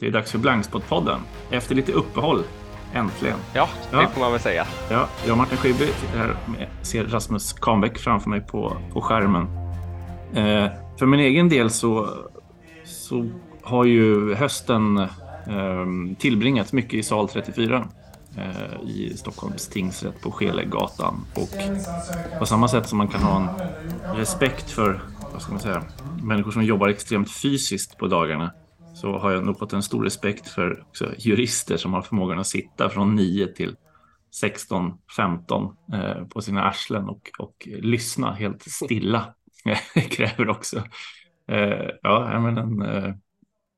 Det är dags för Blankspot-podden. Efter lite uppehåll, äntligen. Ja, det ja. får man väl säga. Ja, jag och Martin Schibbye sitter här med, ser Rasmus Kahnbäck framför mig på, på skärmen. Eh, för min egen del så, så har ju hösten eh, tillbringats mycket i sal 34 eh, i Stockholms tingsrätt på Skelegatan. Och på samma sätt som man kan ha en respekt för vad ska man säga, människor som jobbar extremt fysiskt på dagarna så har jag nog fått en stor respekt för jurister som har förmågan att sitta från 9 till 16, 15 eh, på sina arslen och, och lyssna helt stilla. Det kräver också eh, ja, men en eh,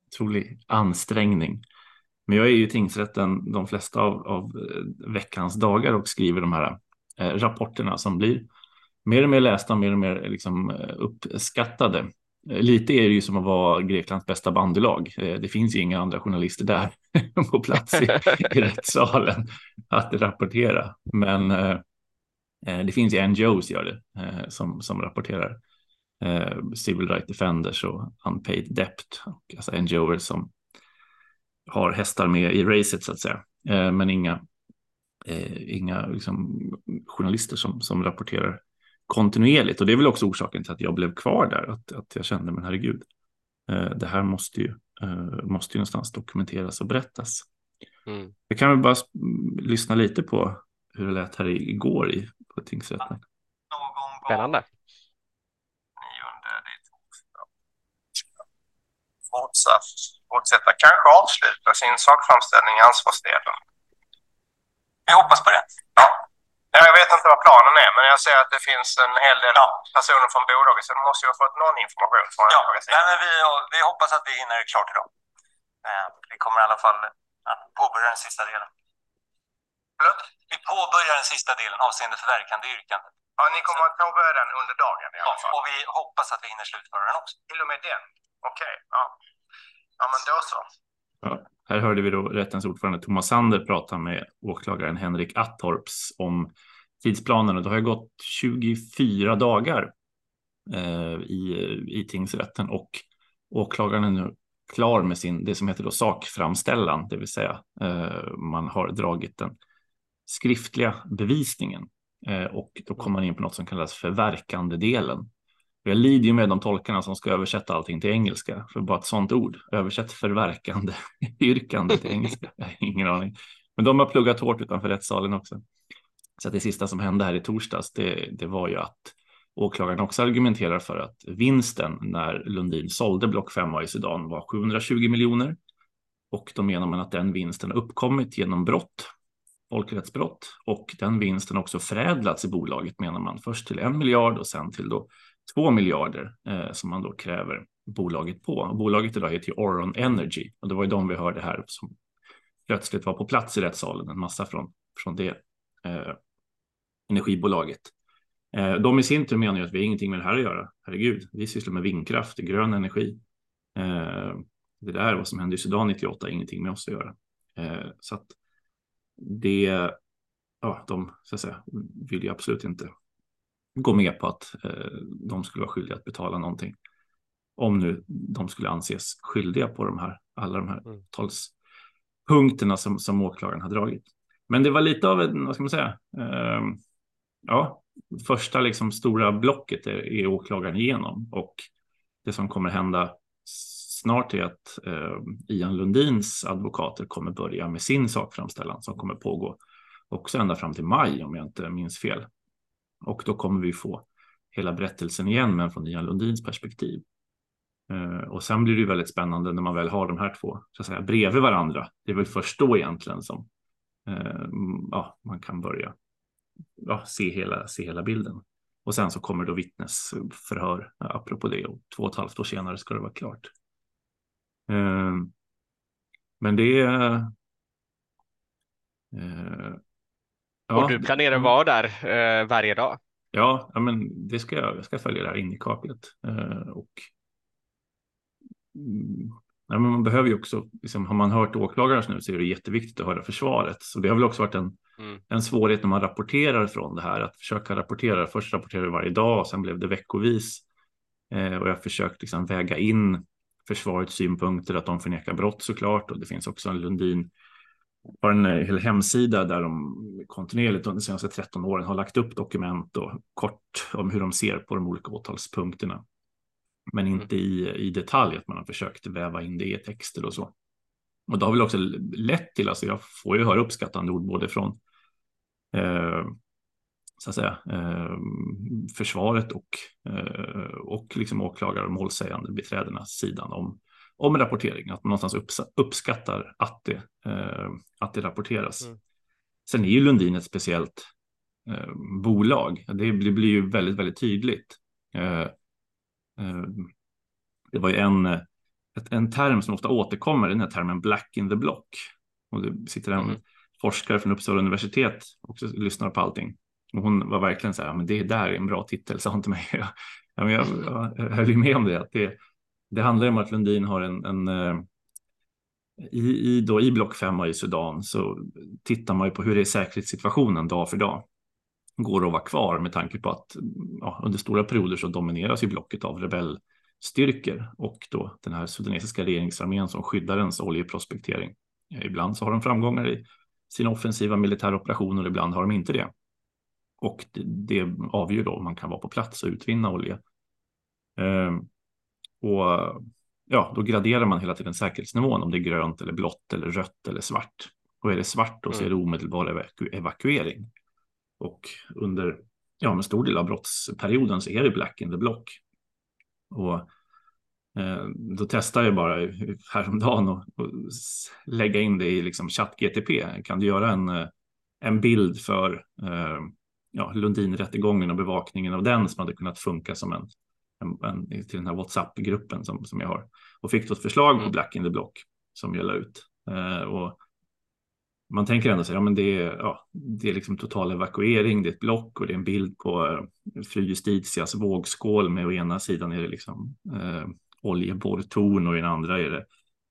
otrolig ansträngning. Men jag är ju i tingsrätten de flesta av, av eh, veckans dagar och skriver de här eh, rapporterna som blir mer och mer lästa, mer och mer liksom, eh, uppskattade. Eh, lite är det ju som att vara Greklands bästa bandylag. Eh, det finns ju inga andra journalister där på plats i, i rättssalen att rapportera. Men eh, det finns ju NGOs gör det som, som rapporterar. Civil Rights Defenders och Unpaid Debt. Alltså NGOer som har hästar med i racet så att säga. men inga, inga liksom, journalister som, som rapporterar kontinuerligt. Och det är väl också orsaken till att jag blev kvar där, att, att jag kände, men herregud, eh, det här måste ju, eh, måste ju någonstans dokumenteras och berättas. Mm. Jag kan väl bara lyssna lite på hur det lät här igår i, på tingsrätten. Spännande. fortsätta, kanske avsluta sin sakframställning i ansvarsdelen. Vi hoppas på det. Ja. Jag vet inte vad planen är, men jag ser att det finns en hel del ja. personer från bolaget, så de måste ju ha fått någon information från ja. Nej, men vi, vi hoppas att vi hinner klart idag. Eh, vi kommer i alla fall att påbörja den sista delen. Förlåt? Vi påbörjar den sista delen avseende förverkande yrkande. Ja, ni kommer att påbörja den under dagen i alla fall? Ja, och vi hoppas att vi hinner slutföra den också. Till och med den? Okej, okay. ja. Ja, men då så. Ja, här hörde vi då rättens ordförande Thomas Sander prata med åklagaren Henrik Attorps om tidsplanen. Och det har gått 24 dagar eh, i, i tingsrätten. Och åklagaren är nu klar med sin, det som heter då sakframställan, det vill säga eh, man har dragit den skriftliga bevisningen. Eh, och då kommer man in på något som kallas förverkandedelen. Jag lider ju med de tolkarna som ska översätta allting till engelska, för bara ett sånt ord, översätt förverkande yrkande till engelska, ingen aning. Men de har pluggat hårt utanför rättssalen också. Så att det sista som hände här i torsdags, det, det var ju att åklagaren också argumenterar för att vinsten när Lundin sålde Block 5 i Sudan var 720 miljoner. Och då menar man att den vinsten har uppkommit genom brott, folkrättsbrott, och den vinsten också förädlats i bolaget menar man. Först till en miljard och sen till då två miljarder eh, som man då kräver bolaget på. Och bolaget idag heter ju Oron Energy och det var ju de vi hörde här som plötsligt var på plats i rättssalen, en massa från, från det eh, energibolaget. Eh, de i sin tur menar ju att vi har ingenting med det här att göra. Herregud, vi sysslar med vindkraft, grön energi. Eh, det där, vad som hände i Sudan 98, har ingenting med oss att göra. Eh, så att det, ja, de så att säga, vill ju absolut inte gå med på att de skulle vara skyldiga att betala någonting. Om nu de skulle anses skyldiga på de här, alla de här mm. talspunkterna som, som åklagaren har dragit. Men det var lite av en, vad ska man säga, ja, första liksom stora blocket är, är åklagaren igenom och det som kommer hända snart är att eh, Ian Lundins advokater kommer börja med sin sakframställan som kommer pågå också ända fram till maj om jag inte minns fel. Och då kommer vi få hela berättelsen igen, men från Ian Lundins perspektiv. Eh, och sen blir det ju väldigt spännande när man väl har de här två så att säga, bredvid varandra. Det är väl först då egentligen som eh, ja, man kan börja ja, se, hela, se hela bilden. Och sen så kommer då vittnesförhör apropå det och två och ett halvt år senare ska det vara klart. Eh, men det är... Ja. Och du planerar att vara där eh, varje dag? Ja, men det ska jag. Jag ska följa det här in i kaklet. Eh, och mm, ja, men man behöver ju också, liksom, har man hört åklagare nu så är det jätteviktigt att höra försvaret. Så det har väl också varit en Mm. En svårighet när man rapporterar från det här, att försöka rapportera. Först rapporterade vi varje dag och sen blev det veckovis. Eh, och jag har försökt liksom väga in försvarets synpunkter att de förnekar brott såklart och det finns också en Lundin har en hel hemsida där de kontinuerligt under de senaste 13 åren har lagt upp dokument och kort om hur de ser på de olika åtalspunkterna. Men mm. inte i, i detalj att man har försökt väva in det i texter och så. Och det har väl också lett till, alltså jag får ju höra uppskattande ord både från eh, så att säga, eh, försvaret och, eh, och liksom åklagare och målsägande beträdenas sidan om, om rapportering, att man någonstans uppskattar att det, eh, att det rapporteras. Mm. Sen är ju Lundin ett speciellt eh, bolag. Det, det, blir ju väldigt, väldigt tydligt. Eh, det var ju en, ett, en term som ofta återkommer, den här termen black in the block. Och det sitter en mm. forskare från Uppsala universitet och lyssnar på allting. Och hon var verkligen så här, men det där är en bra titel, sa hon till mig. ja, men jag, jag, jag höll med om det, att det, det handlar om att Lundin har en, en eh, i, i, då, I block 5 i Sudan så tittar man ju på hur det är säkerhetssituationen dag för dag. Går det att vara kvar med tanke på att ja, under stora perioder så domineras ju blocket av rebellstyrkor och då den här sudanesiska regeringsarmén som skyddar ens oljeprospektering. Eh, ibland så har de framgångar i sina offensiva militära operationer, ibland har de inte det. Och det, det avgör då om man kan vara på plats och utvinna olja. Um, och ja, då graderar man hela tiden säkerhetsnivån om det är grönt eller blått eller rött eller svart. Och är det svart då så är det mm. omedelbar evaku evakuering. Och under ja, en stor del av brottsperioden så är det black in the block. Och eh, då testar jag bara häromdagen och, och lägga in det i liksom ChatGTP. Kan du göra en, eh, en bild för eh, ja, Lundinrättegången och bevakningen av den som hade kunnat funka som en, en, en till den här WhatsApp-gruppen som, som jag har. Och fick då ett förslag på mm. Black in the Block som jag la ut. Eh, och man tänker ändå så här, ja, men det är, ja, det är liksom total evakuering, det är ett block och det är en bild på eh, fru Justitias vågskål med å ena sidan är det liksom eh, oljeborrtorn och i den andra är det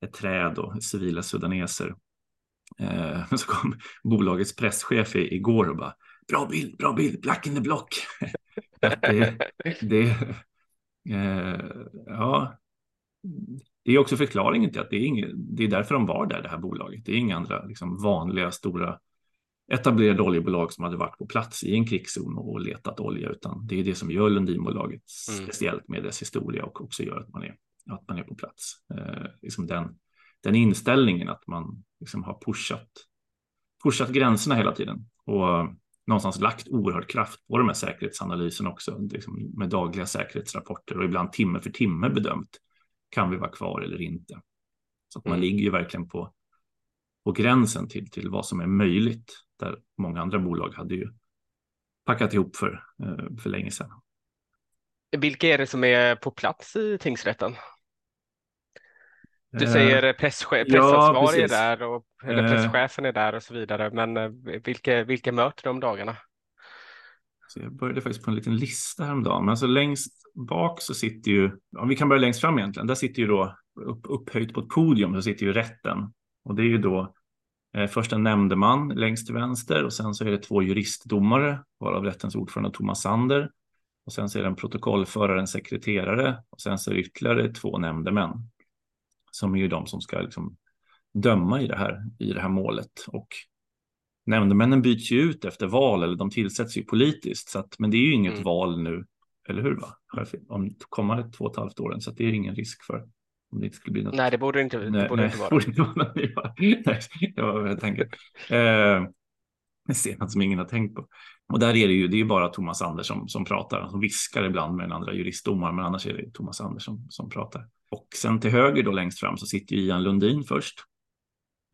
ett träd och civila sudaneser. Eh, så kom bolagets presschef igår och bara bra bild, bra bild, black in the block. det, det, eh, ja, det är också förklaringen till att det är, inget, det är därför de var där, det här bolaget. Det är inga andra liksom, vanliga stora etablerade oljebolag som hade varit på plats i en krigszon och letat olja, utan det är det som gör Lundinbolaget mm. speciellt med dess historia och också gör att man är, att man är på plats. Eh, liksom den, den inställningen att man liksom har pushat, pushat gränserna hela tiden. Och någonstans lagt oerhört kraft på de här säkerhetsanalyserna också, liksom med dagliga säkerhetsrapporter och ibland timme för timme bedömt. Kan vi vara kvar eller inte? Så att man mm. ligger ju verkligen på, på gränsen till, till vad som är möjligt, där många andra bolag hade ju packat ihop för, eh, för länge sedan. Vilka är det som är på plats i tingsrätten? Du säger eh, presschef, pressansvarig ja, är där och eller eh. presschefen är där och så vidare. Men eh, vilka, vilka möter de dagarna? Så jag började faktiskt på en liten lista häromdagen. Men alltså längst bak så sitter ju, om vi kan börja längst fram egentligen, där sitter ju då upp, upphöjt på ett podium så sitter ju rätten. Och det är ju då eh, först en nämndeman längst till vänster och sen så är det två juristdomare, varav rättens ordförande Thomas Sander. Och sen så är det en protokollförare, en sekreterare och sen så är det ytterligare två nämndemän som är ju de som ska liksom döma i det här, i det här målet. Och nämndemännen byts ju ut efter val eller de tillsätts ju politiskt. Så att, men det är ju inget mm. val nu, eller hur? Va? Om kommande två och ett halvt åren, så det är ingen risk för om det inte skulle bli något. Nej, det borde inte, det nej, borde nej, inte vara. Borde inte vara nej, det var tänker. Eh, det ser som ingen har tänkt på. Och där är det ju, det är ju bara Thomas Andersson som, pratar, som viskar ibland med den andra juristdomaren, men annars är det Thomas Andersson som, pratar. Och sen till höger då längst fram så sitter Ian Lundin först.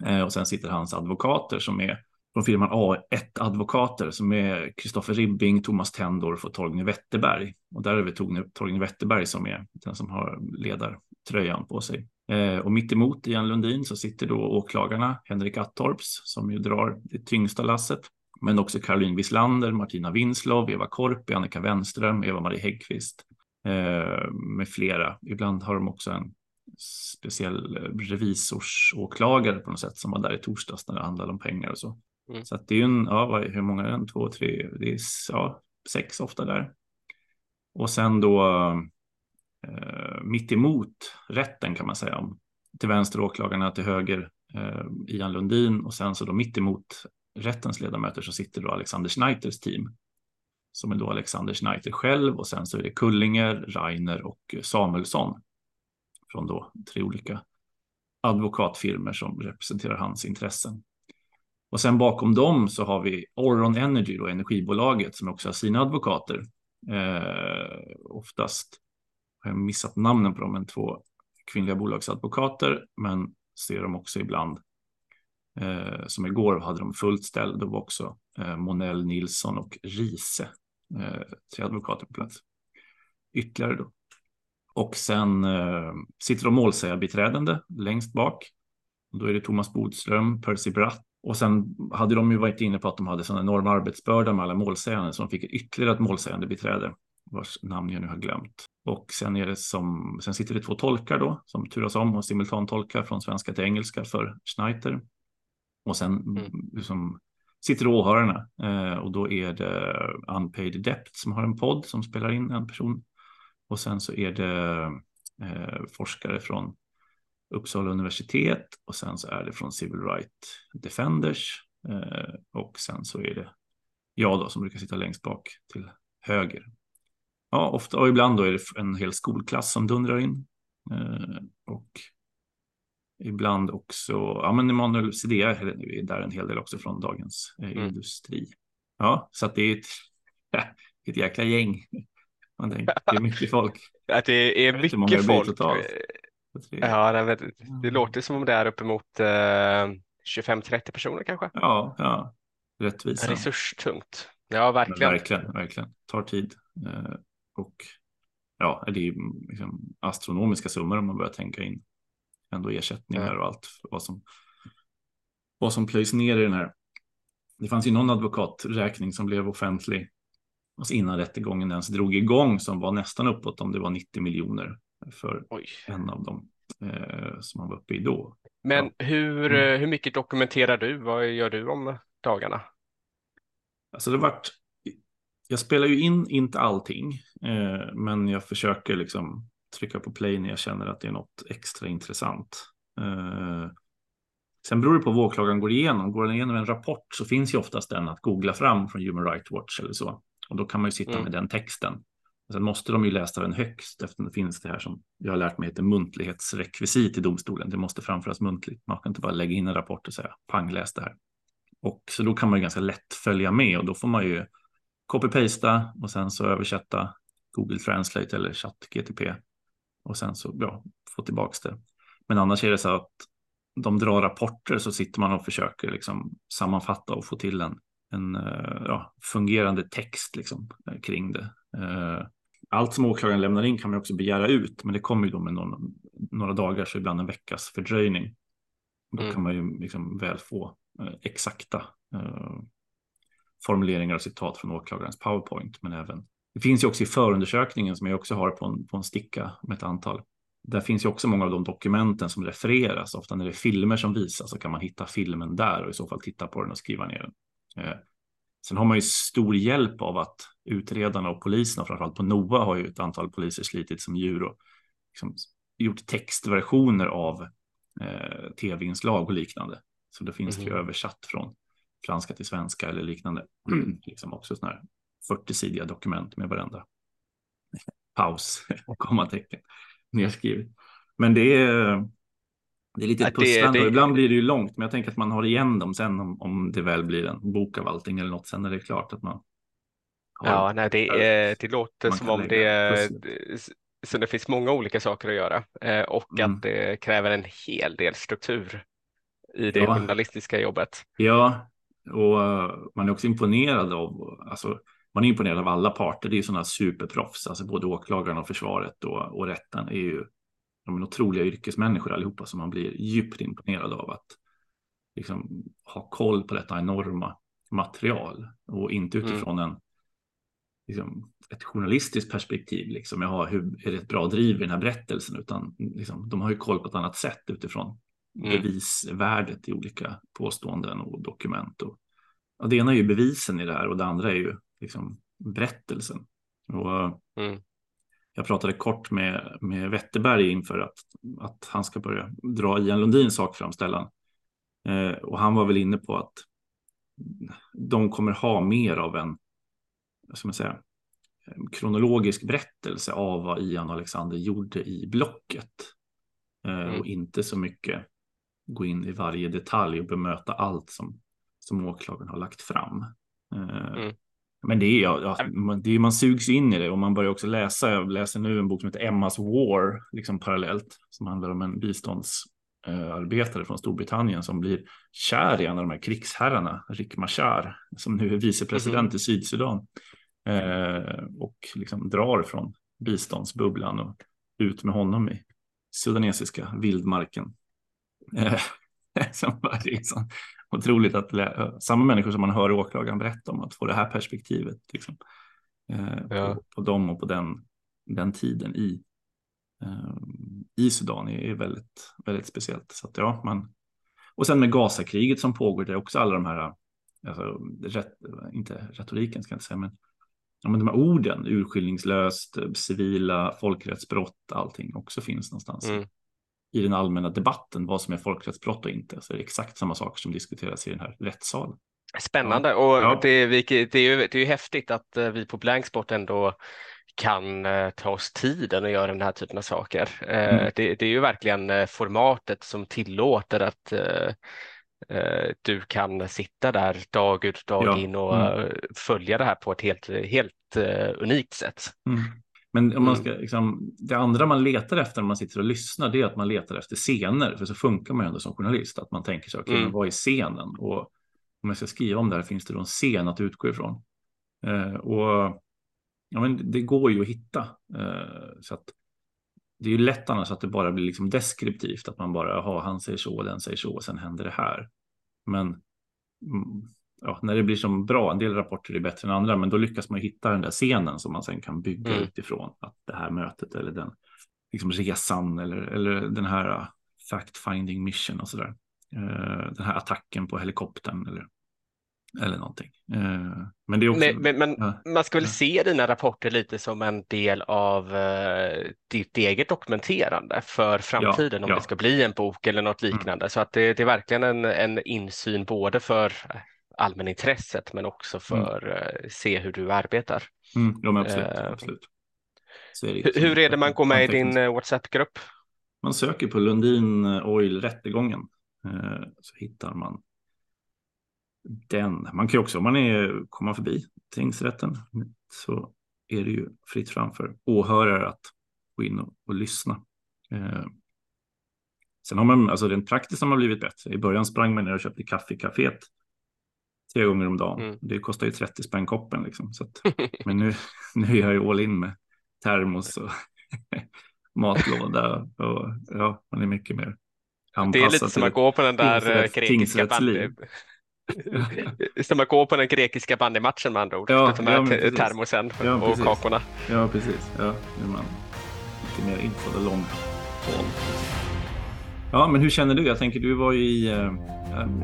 Eh, och sen sitter hans advokater som är från firman A1 Advokater som är Kristoffer Ribbing, Thomas Tendorf och Torgny Wetterberg. Och där är det Torgny Wetterberg som är den som har ledartröjan på sig. Eh, och mitt emot Ian Lundin så sitter då åklagarna Henrik Attorps som ju drar det tyngsta lasset. Men också Caroline Wislander, Martina Winslov, Eva Korpi, Annika Wenström, Eva-Marie Häggkvist eh, med flera. Ibland har de också en speciell revisorsåklagare på något sätt som var där i torsdags när det handlade om pengar och så. Mm. Så att det är ju en, ja, hur många är det? En, två, tre, det är ja, sex ofta där. Och sen då eh, mitt emot rätten kan man säga. Till vänster åklagarna, till höger eh, Ian Lundin och sen så då mitt emot rättens ledamöter så sitter då Alexander Schneiters team som är då Alexander Schneiter själv och sen så är det Kullinger, Reiner och Samuelsson från då tre olika advokatfirmer som representerar hans intressen. Och sen bakom dem så har vi Oron Energy, då, energibolaget, som också har sina advokater. Eh, oftast har jag missat namnen på dem, men två kvinnliga bolagsadvokater, men ser dem också ibland. Eh, som igår hade de fullt ställ, då var också eh, Monell, Nilsson och Rise, eh, tre advokater på plats. Ytterligare då. Och sen eh, sitter de målsägarbiträdande längst bak. då är det Thomas Bodström, Percy Bratt och sen hade de ju varit inne på att de hade sån enorm arbetsbörda med alla målsägande så de fick ytterligare ett målsägandebiträde vars namn jag nu har glömt. Och sen är det som, sen sitter det två tolkar då som turas om och simultantolkar från svenska till engelska för Schneider. Och sen mm. liksom, sitter åhörarna eh, och då är det Unpaid Dept som har en podd som spelar in en person. Och sen så är det eh, forskare från Uppsala universitet och sen så är det från Civil Rights Defenders eh, och sen så är det jag då som brukar sitta längst bak till höger. Ja, ofta och ibland då är det en hel skolklass som dundrar in eh, och ibland också, ja men Emanuel Sidea är där en hel del också från Dagens eh, mm. Industri. Ja, så att det är ett, ett jäkla gäng. Man tänker, det är mycket folk. Att det är mycket folk. Totalt. Ja, det, det mm. låter som om det är uppemot eh, 25-30 personer kanske. Ja, ja. Rättvisa. Resurstungt. Ja, verkligen. Men verkligen, verkligen. Tar tid. Och ja, det är liksom astronomiska summor om man börjar tänka in ändå ersättningar och allt vad som, vad som plöjs ner i den här. Det fanns ju någon advokaträkning som blev offentlig alltså innan rättegången ens drog igång som var nästan uppåt om det var 90 miljoner för Oj. en av dem eh, som han var uppe i då. Men ja. hur, mm. Eh, hur mycket dokumenterar du? Vad gör du om dagarna? Alltså det vart, jag spelar ju in inte allting, eh, men jag försöker liksom trycka på play när jag känner att det är något extra intressant. Eh, sen beror det på vad åklagaren går igenom. Går den igenom en rapport så finns ju oftast den att googla fram från Human Rights Watch eller så. Och då kan man ju sitta mm. med den texten. Sen måste de ju läsa den högst eftersom det finns det här som jag har lärt mig heter muntlighetsrekvisit i domstolen. Det måste framföras muntligt. Man kan inte bara lägga in en rapport och säga pang läs det här. Och så då kan man ju ganska lätt följa med och då får man ju copy-pasta och sen så översätta Google Translate eller ChatGTP och sen så ja, få tillbaka det. Men annars är det så att de drar rapporter så sitter man och försöker liksom sammanfatta och få till en, en eh, ja, fungerande text liksom, eh, kring det. Eh, allt som åklagaren lämnar in kan man också begära ut, men det kommer ju då med någon, några dagar, så ibland en veckas fördröjning. Då mm. kan man ju liksom väl få exakta formuleringar och citat från åklagarens powerpoint, men även det finns ju också i förundersökningen som jag också har på en, på en sticka med ett antal. Där finns ju också många av de dokumenten som refereras. Ofta när det är filmer som visas så kan man hitta filmen där och i så fall titta på den och skriva ner den. Eh, sen har man ju stor hjälp av att utredarna och poliserna, framförallt på NOA har ju ett antal poliser slitit som djur och liksom gjort textversioner av eh, tv-inslag och liknande. Så det finns mm. det ju mhm. översatt från franska till svenska eller liknande. liksom också sådana här 40-sidiga dokument med varenda paus, kommatecken nedskrivet. Men det är, det är lite pusslande och ibland blir det ju långt, men jag tänker att man har igen dem sen om, om det väl blir en bok av allting eller något. Sen är det klart att man Ja, nej, det, är, det låter som om det, så det finns många olika saker att göra eh, och mm. att det kräver en hel del struktur i det ja. journalistiska jobbet. Ja, och uh, man är också imponerad av, alltså, man är imponerad av alla parter. Det är ju sådana superproffs, alltså både åklagaren och försvaret och, och rätten är ju de är otroliga yrkesmänniskor allihopa som man blir djupt imponerad av att liksom, ha koll på detta enorma material och inte mm. utifrån mm. en liksom, ett journalistiskt perspektiv. Liksom, jaha, hur är det ett bra driv i den här berättelsen? Utan liksom, de har ju koll på ett annat sätt utifrån mm. bevisvärdet i olika påståenden och dokument. Och, ja, det ena är ju bevisen i det här och det andra är ju liksom, berättelsen. Och, mm. jag pratade kort med, med Wetterberg inför att, att han ska börja dra Ian Lundins sakframställan. Eh, och han var väl inne på att de kommer ha mer av en, ska man säga, kronologisk berättelse av vad Ian och Alexander gjorde i blocket. Eh, mm. Och inte så mycket gå in i varje detalj och bemöta allt som, som åklagaren har lagt fram. Eh, mm. Men det är, ja, det är, man sugs in i det och man börjar också läsa. Jag läser nu en bok som heter Emmas War, liksom parallellt, som handlar om en biståndsarbetare från Storbritannien som blir kär i en av de här krigsherrarna, Rick Machar, som nu är vicepresident mm. i Sydsudan eh, och liksom drar från biståndsbubblan och ut med honom i sudanesiska vildmarken. Eh, som var liksom otroligt att samma människor som man hör åklagaren berätta om att få det här perspektivet liksom, eh, ja. på, på dem och på den, den tiden i, eh, i Sudan är, väldigt, väldigt speciellt. Så att, ja, man, och sen med Gazakriget som pågår, det är också alla de här, alltså, rätt, inte retoriken ska jag inte säga, men ja, men de här orden, urskillningslöst, civila, folkrättsbrott, allting också finns någonstans mm. I den allmänna debatten, vad som är folkrättsbrott och inte. Så det är exakt samma saker som diskuteras i den här rättssalen. Spännande ja. och ja. Det, det, är ju, det är ju häftigt att eh, vi på Blanksport ändå kan eh, ta oss tiden och göra den här typen av saker. Eh, mm. Det, det, är ju verkligen formatet som tillåter att du kan sitta där dag ut dag ja. in och mm. följa det här på ett helt, helt unikt sätt. Mm. Men om man mm. ska, liksom, det andra man letar efter när man sitter och lyssnar det är att man letar efter scener. För så funkar man ju ändå som journalist. Att man tänker så, okay, mm. vad är scenen? Och om jag ska skriva om det här finns det då en scen att utgå ifrån. Uh, och ja, men det går ju att hitta. Uh, så att det är ju lätt annars att det bara blir liksom deskriptivt, att man bara, jaha, han säger så, den säger så, och sen händer det här. Men mm, ja, när det blir som bra, en del rapporter är bättre än andra, men då lyckas man hitta den där scenen som man sen kan bygga mm. utifrån. Att det här mötet eller den liksom resan eller, eller den här uh, fact-finding mission och sådär. Uh, den här attacken på helikoptern eller eller någonting. Eh, men det är också, men, men, men ja, man ska väl ja. se dina rapporter lite som en del av uh, ditt eget dokumenterande för framtiden ja, om det ska bli en bok eller något mm. liknande. Mm. Så att det, det, är verkligen en, en insyn både för allmänintresset men också mm. för mm. uh, se hur du arbetar. Mm, ja, absolut. absolut. Är hur är det man går med i din WhatsApp-grupp? Man söker på Lundin Oil rättegången så hittar man den. Man kan ju också om man är, kommer förbi tingsrätten så är det ju fritt framför åhörare att gå in och, och lyssna. Eh, sen har man, alltså rent praktiskt har man blivit bättre. I början sprang man ner och köpte kaffe i kaféet tre gånger om dagen. Mm. Det kostar ju 30 spänn koppen liksom. Så att, men nu, nu är jag ju all in med termos och matlåda och ja, man är mycket mer anpassad. Det är lite som att gå på den där eh, grekiska bandet som att gå på den grekiska bandymatchen med andra ord. Ja, ja, termosen ja, och precis. kakorna. Ja, precis. Ja, nu är man lite mer in for the long haul. Ja, men hur känner du? Jag tänker, du var ju i eh,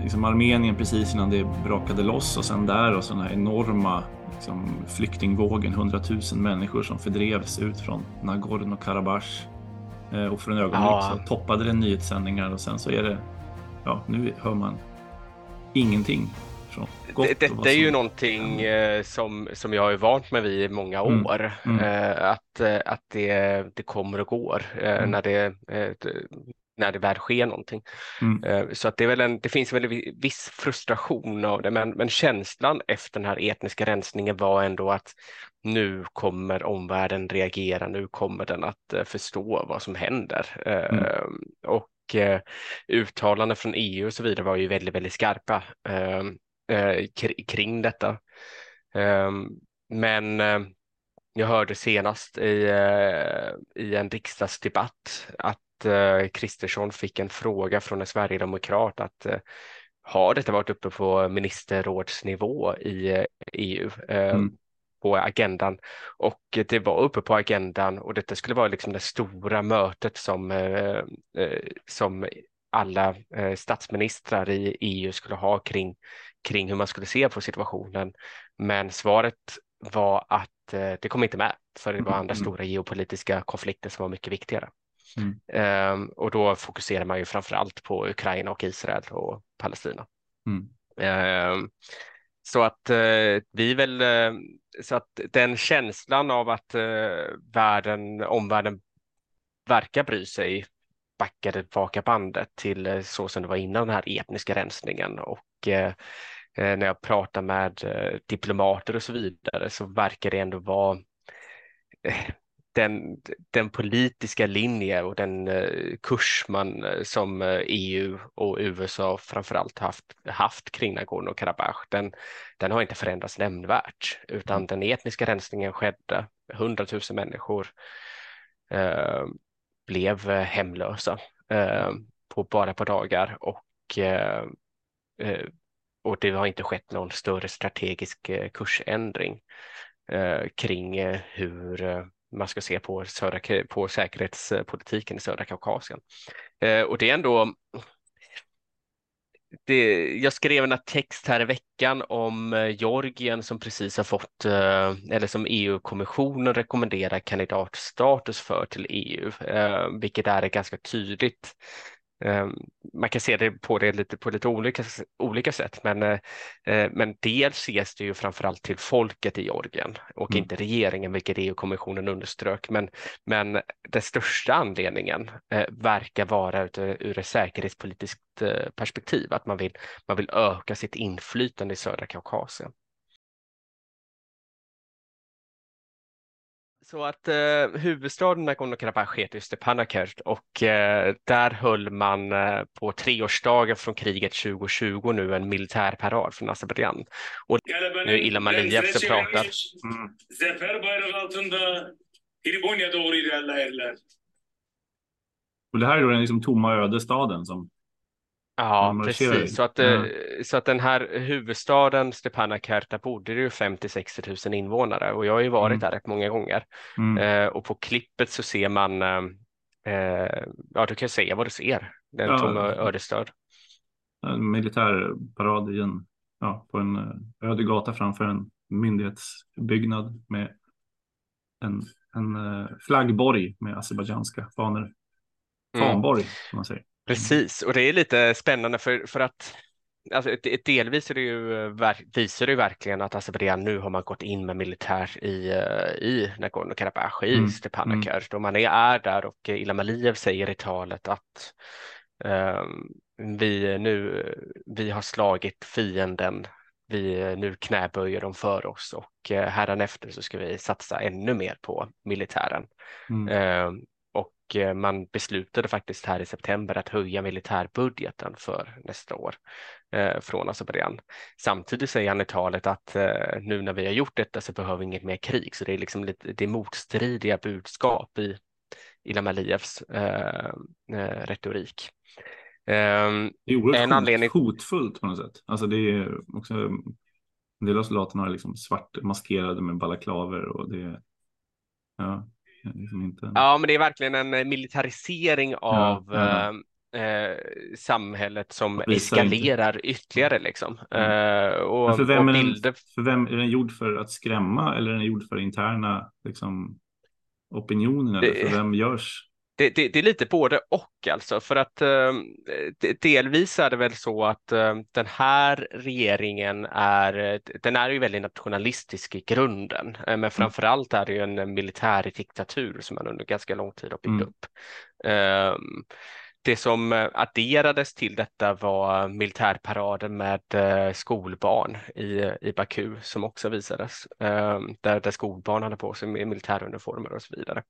liksom Armenien precis innan det brakade loss och sen där och så den här enorma liksom, flyktingvågen, hundratusen människor som fördrevs ut från Nagorno-Karabach. Eh, och för en ögonblick ja. så toppade det nyhetssändningar och sen så är det, ja, nu hör man ingenting. Det, detta är ju någonting eh, som, som jag har vant mig vid i många mm. år. Mm. Eh, att eh, att det, det kommer och går eh, mm. när, det, eh, när det väl sker någonting. Mm. Eh, så att det, är väl en, det finns väl en viss frustration av det, men, men känslan efter den här etniska rensningen var ändå att nu kommer omvärlden reagera, nu kommer den att förstå vad som händer. Mm. Och eh, uttalanden från EU och så vidare var ju väldigt, väldigt skarpa eh, kring detta. Ehm, men eh, jag hörde senast i, eh, i en riksdagsdebatt att Kristersson fick en fråga från en sverigedemokrat att har detta varit uppe på ministerrådsnivå i EU? Ehm, mm på agendan och det var uppe på agendan och detta skulle vara liksom det stora mötet som, eh, eh, som alla eh, statsministrar i EU skulle ha kring, kring hur man skulle se på situationen. Men svaret var att det kom inte med för det var andra mm. stora geopolitiska konflikter som var mycket viktigare. Mm. Ehm, och då fokuserar man ju framför allt på Ukraina och Israel och Palestina. Mm. Ehm, så att vi väl, så att den känslan av att världen, omvärlden verkar bry sig backade tillbaka bandet till eh, så som det var innan den här etniska rensningen och eh, eh, när jag pratar med eh, diplomater och så vidare så verkar det ändå vara eh, den, den politiska linje och den eh, kurs man som EU och USA framförallt haft, haft kring Nagorno-Karabach, den, den har inte förändrats nämnvärt, utan mm. den etniska rensningen skedde, hundratusen människor blev eh, hemlösa eh, på bara ett par dagar och, eh, och det har inte skett någon större strategisk kursändring kring hur man ska se på, södra, på säkerhetspolitiken i södra Kaukasien. Eh, och det är ändå det, jag skrev en text här i veckan om eh, Georgien som precis har fått, eh, eller som EU-kommissionen rekommenderar kandidatstatus för till EU, vilket är ganska tydligt man kan se det på det lite, på lite olika, olika sätt, men, eh, men dels ses det ju framförallt till folket i Georgien och mm. inte regeringen, vilket EU-kommissionen underströk. Men, men den största anledningen eh, verkar vara ut, ur ett säkerhetspolitiskt eh, perspektiv, att man vill, man vill öka sitt inflytande i södra Kaukasien. Så att eh, huvudstaden Nagorno-Karabach heter Stepanakert och eh, där höll man eh, på treårsdagen från kriget 2020 nu en militärparad från Azerbajdzjan. Och nu är Ilham Aliyev som pratar. Mm. Och det här är då den liksom tomma öde staden som Ja, precis. Så att, mm. så att den här huvudstaden Stepanakert, där bodde det ju 50-60 000 invånare och jag har ju varit mm. där rätt många gånger. Mm. Eh, och på klippet så ser man, eh, eh ja du kan säga vad du ser, den ja, tomma ödestad. En militärparad i en, ja, på en eh, öde gata framför en myndighetsbyggnad med en, en flaggborg med azerbajdzjanska fanor. Mm. Fanborg, som man säger. Precis, och det är lite spännande för, för att Alltså, delvis är det ju, visar det ju verkligen att Azerbajdzjan nu har man gått in med militär i, eh, i Nagorno-Karabach, i mm. Stepanakert mm. och man är, är där och Ilham Aliyev säger i talet att um, vi nu, vi har slagit fienden, vi nu knäböjer dem för oss och uh, hädanefter så ska vi satsa ännu mer på militären. Mm. Um, Eh, man beslutade faktiskt här i september att höja militärbudgeten för nästa år eh, från Azerbajdzjan. Samtidigt säger han i talet att eh, nu när vi har gjort detta så behöver vi inget mer krig, så det är liksom lite det är motstridiga budskap i Ilham Aliyevs eh, eh, retorik. Um, det är oerhört en anledning... hotfullt på något sätt. Alltså det är också, en del av soldaterna är liksom svart maskerade med balaklaver och det ja, Liksom inte... Ja, men det är verkligen en eh, militarisering av ja, ja. Eh, samhället som eskalerar inte. ytterligare. Liksom. Mm. Eh, och, för, vem och bilder... den, för vem är den gjord för att skrämma eller är den gjord för interna liksom, opinionen? Eller för vem görs det, det, det, är lite både och alltså för att eh, delvis är det väl så att eh, den här regeringen är, den är ju väldigt nationalistisk i grunden, eh, men mm. framför allt är det ju en militär diktatur som man under ganska lång tid har byggt mm. upp. Ehm, det som adderades till detta var militärparaden med skolbarn i, i Baku som också visades, ehm, där, där skolbarn hade på sig militäruniformer och så vidare.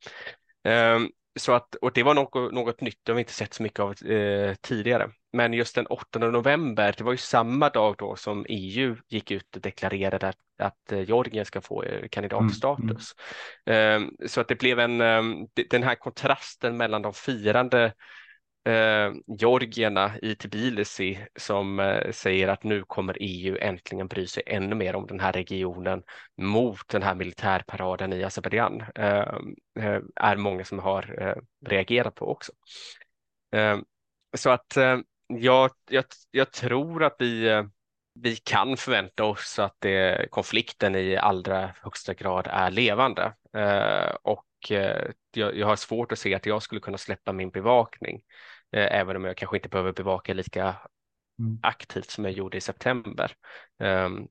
Ehm, så att, och det var något, något nytt, det har vi inte sett så mycket av eh, tidigare. Men just den 8 november, det var ju samma dag då som EU gick ut och deklarerade att, att eh, Georgien ska få eh, kandidatstatus. Mm, mm. så att det blev en, ehm, den här kontrasten mellan de firande eh, georgierna i Tbilisi som eh, säger att nu kommer EU äntligen bry sig ännu mer om den här regionen mot den här militärparaden i Azerbajdzjan eh, eh är många som har eh, reagerat på också. Eh, så att eh, jag, jag, jag tror att vi eh, vi kan förvänta oss att det, konflikten i allra högsta grad är levande. Eh, och eh, jag, jag, har svårt att se att jag skulle kunna släppa min bevakning, eh, även om jag kanske inte behöver bevaka lika mm. aktivt som jag gjorde i september. Ehm,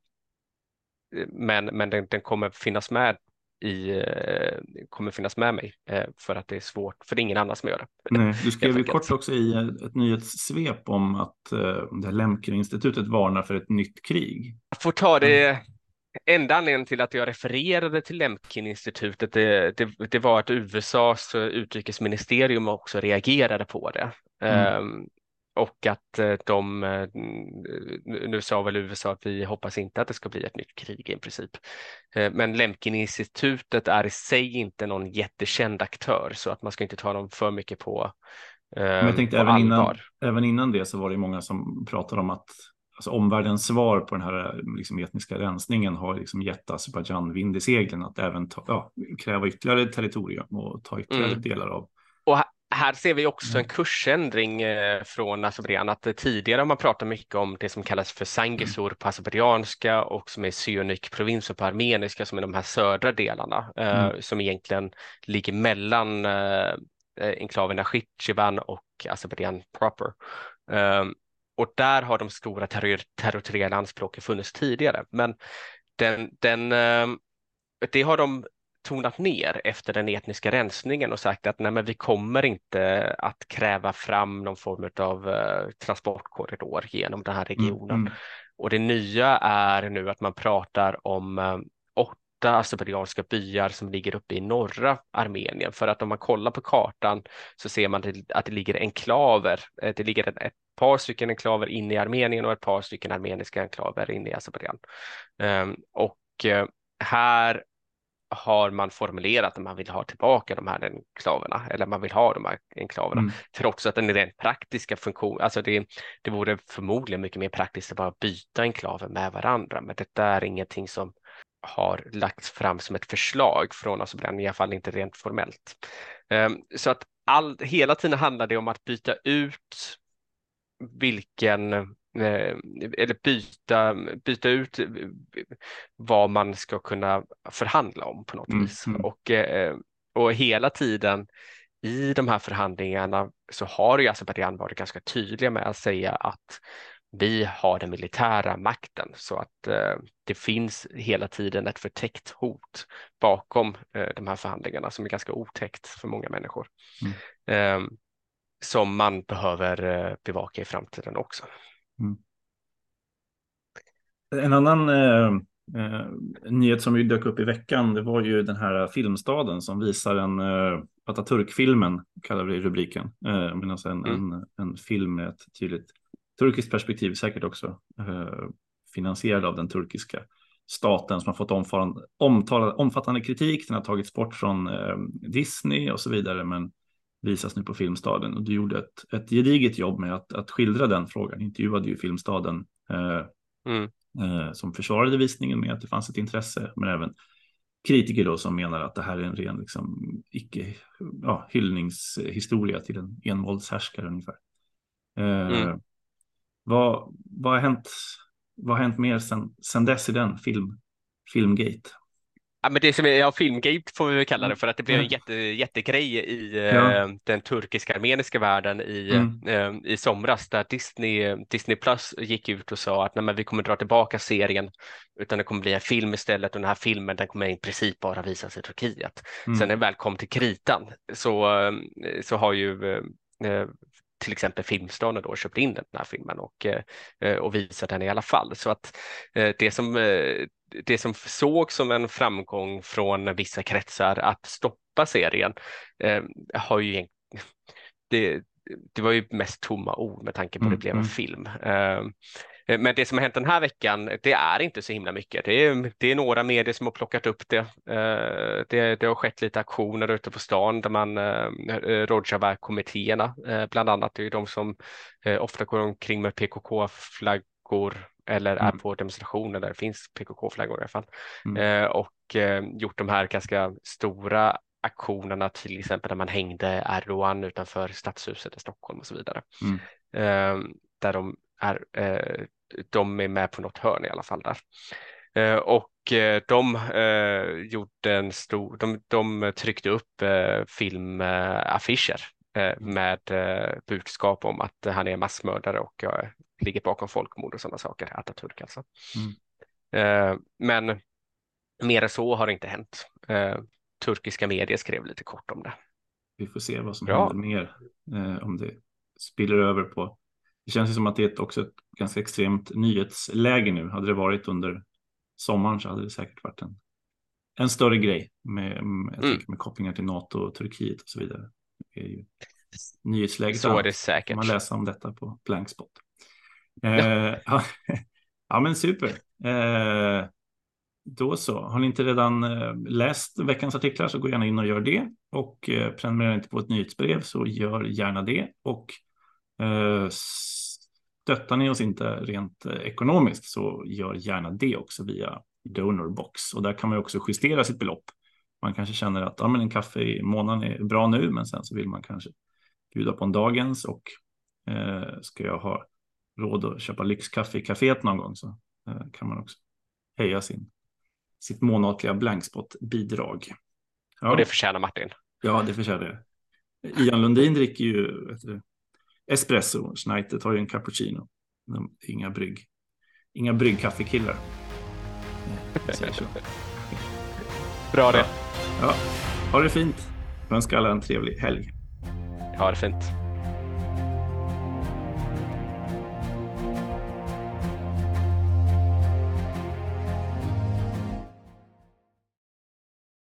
men men den, den kommer finnas med i, eh, kommer finnas med mig för att det är svårt, för det är ingen annan som gör det. Nej, du skrev ju kort också i ett nyhetssvep om att det Lemkin-institutet varnar för ett nytt krig. Jag får ta det mm. Enda anledningen till att jag refererade till Lemkin-institutet det, det, det, var att USAs utrikesministerium också reagerade på det. Mm. Um, och att eh, de, eh, nu sa väl USA att vi hoppas inte att det ska bli ett nytt krig i princip. Eh, men Lemkin-institutet är i sig inte någon jättekänd aktör så att man ska inte ta dem för mycket på, Men jag tänkte även innan, även innan det så var det många som pratade om att alltså omvärldens svar på den här liksom, etniska rensningen har liksom gett Azerbajdzjan vind i seglen att även ta, ja, kräva ytterligare territorium och ta ytterligare mm. delar av. Och här ser vi också en mm. kursändring eh, från Azerbajdzjan. Att eh, tidigare har man pratat mycket om det som kallas för Sangisur på azerbajdzjanska och som är Syönik-provinsen på armeniska som är de här södra delarna eh, mm. som egentligen ligger mellan enklaverna Khitjevan och Azerbajdzjan proper. Ehm, och där har de stora territoriella anspråken funnits tidigare, men den, den, ehm, det har de tonat ner efter den etniska rensningen och sagt att nej, men vi kommer inte att kräva fram någon form av uh, transportkorridor genom den här mm, regionen. Mm. Och det nya är nu att man pratar om uh, åtta azerbajdzjanska byar som ligger uppe i norra Armenien. För att om man kollar på kartan så ser man att det ligger enklaver. Eh, det ligger ett par stycken enklaver inne i Armenien och ett par stycken armeniska enklaver inne i Azerbajdzjan. Um, och uh, här har man formulerat att man vill ha tillbaka de här enklaverna eller man vill ha de här enklaverna mm. trots att den är rent praktiska funktion, alltså det, det vore förmodligen mycket mer praktiskt att bara byta enklaver med varandra, men detta är ingenting som har lagts fram som ett förslag från oss, i alla fall inte rent formellt. Um, så att all, hela tiden handlar det om att byta ut vilken Eh, eller byta, byta ut vad man ska kunna förhandla om på något mm. vis. Mm. Och, eh, och hela tiden i de här förhandlingarna så har ju Azerbajdzjan varit ganska tydliga med att säga att vi har den militära makten så att eh, det finns hela tiden ett förtäckt hot bakom eh, de här förhandlingarna som är ganska otäckt för många människor. Mm. Eh, som man behöver eh, bevaka i framtiden också. Mm. En annan eh, eh, nyhet som ju dök upp i veckan, det var ju den här filmstaden som visar en eh, Atatürk-filmen, kallar vi rubriken, eh, men alltså en, mm. en, en, film med ett tydligt turkiskt perspektiv, säkert också eh, finansierad av den turkiska staten som har fått omfattande, omfattande kritik. Den har tagits bort från eh, Disney och så vidare, men visas nu på Filmstaden. Och du gjorde ett, ett gediget jobb med att, att skildra den frågan. Intervjuade ju Filmstaden eh, mm. eh, som försvarade visningen med att det fanns ett intresse, men även kritiker då som menar att det här är en ren liksom, icke ja, hyllningshistoria till en envåldshärskare ungefär. Eh, mm. vad, vad, har hänt, vad har hänt mer sen, sen dess i den film, Filmgate? Ja, men det som är, ja, Filmgate får vi kalla det för att det blev en jätte, jättegrej i ja. eh, den turkiska armeniska världen i, mm. eh, i somras där Disney, Disney Plus gick ut och sa att nej, vi kommer dra tillbaka serien utan det kommer bli en film istället och den här filmen den kommer i princip bara visas i Turkiet. Mm. Sen när väl kom till kritan så, eh, så har ju till exempel Filmstaden då köpt in den här filmen och, eh, och visar den i alla fall. Så att det som det som såg som en framgång från vissa kretsar att stoppa serien eh, har ju det, det var ju mest tomma ord med tanke på att det blev en mm, mm. film. Eh, men det som har hänt den här veckan, det är inte så himla mycket. Det är, det är några medier som har plockat upp det. Eh, det. det. har skett lite aktioner ute på stan där man, eh, Rojava-kommittéerna bland annat, det är de som ofta går omkring med PKK-flaggor eller är mm. på demonstrationer där det finns PKK-flaggor i alla fall. Mm. Och gjort de här ganska stora aktionerna, till exempel där man hängde Erdogan utanför stadshuset i Stockholm och så vidare. Mm. Där de är, eh, de är med på något hörn i alla fall där. Eh, och eh, de eh, gjorde en stor, de, de tryckte upp filmaffischer med budskap om att han är massmördare och ligger bakom folkmord och sådana saker, Atatürk alltså. Mm. Men mer än så har det inte hänt. Turkiska medier skrev lite kort om det. Vi får se vad som ja. händer mer, om det spiller över på det känns ju som att det är också ett ganska extremt nyhetsläge nu. Hade det varit under sommaren så hade det säkert varit en, en större grej med, med, mm. med kopplingar till NATO och Turkiet och så vidare. Det är ju nyhetsläget. Så är det säkert. Man läser om detta på Blankspot. Eh, ja. ja, men super. Eh, då så. Har ni inte redan eh, läst veckans artiklar så gå gärna in och gör det. Och eh, prenumerera inte på ett nyhetsbrev så gör gärna det. Och Stöttar ni oss inte rent eh, ekonomiskt så gör gärna det också via Donorbox och där kan man också justera sitt belopp. Man kanske känner att ja, men en kaffe i månaden är bra nu, men sen så vill man kanske bjuda på en dagens och eh, ska jag ha råd att köpa lyxkaffe i kaféet någon gång så eh, kan man också höja sin, sitt månatliga blankspot-bidrag. Ja. Och det förtjänar Martin. Ja, det förtjänar det. Ian Lundin dricker ju du, espresso. Schneider tar ju en cappuccino. Inga brygg. Inga bryggkaffekillar. Bra det. Ja. ja. Ha det fint. Jag önskar alla en trevlig helg. Ha det fint.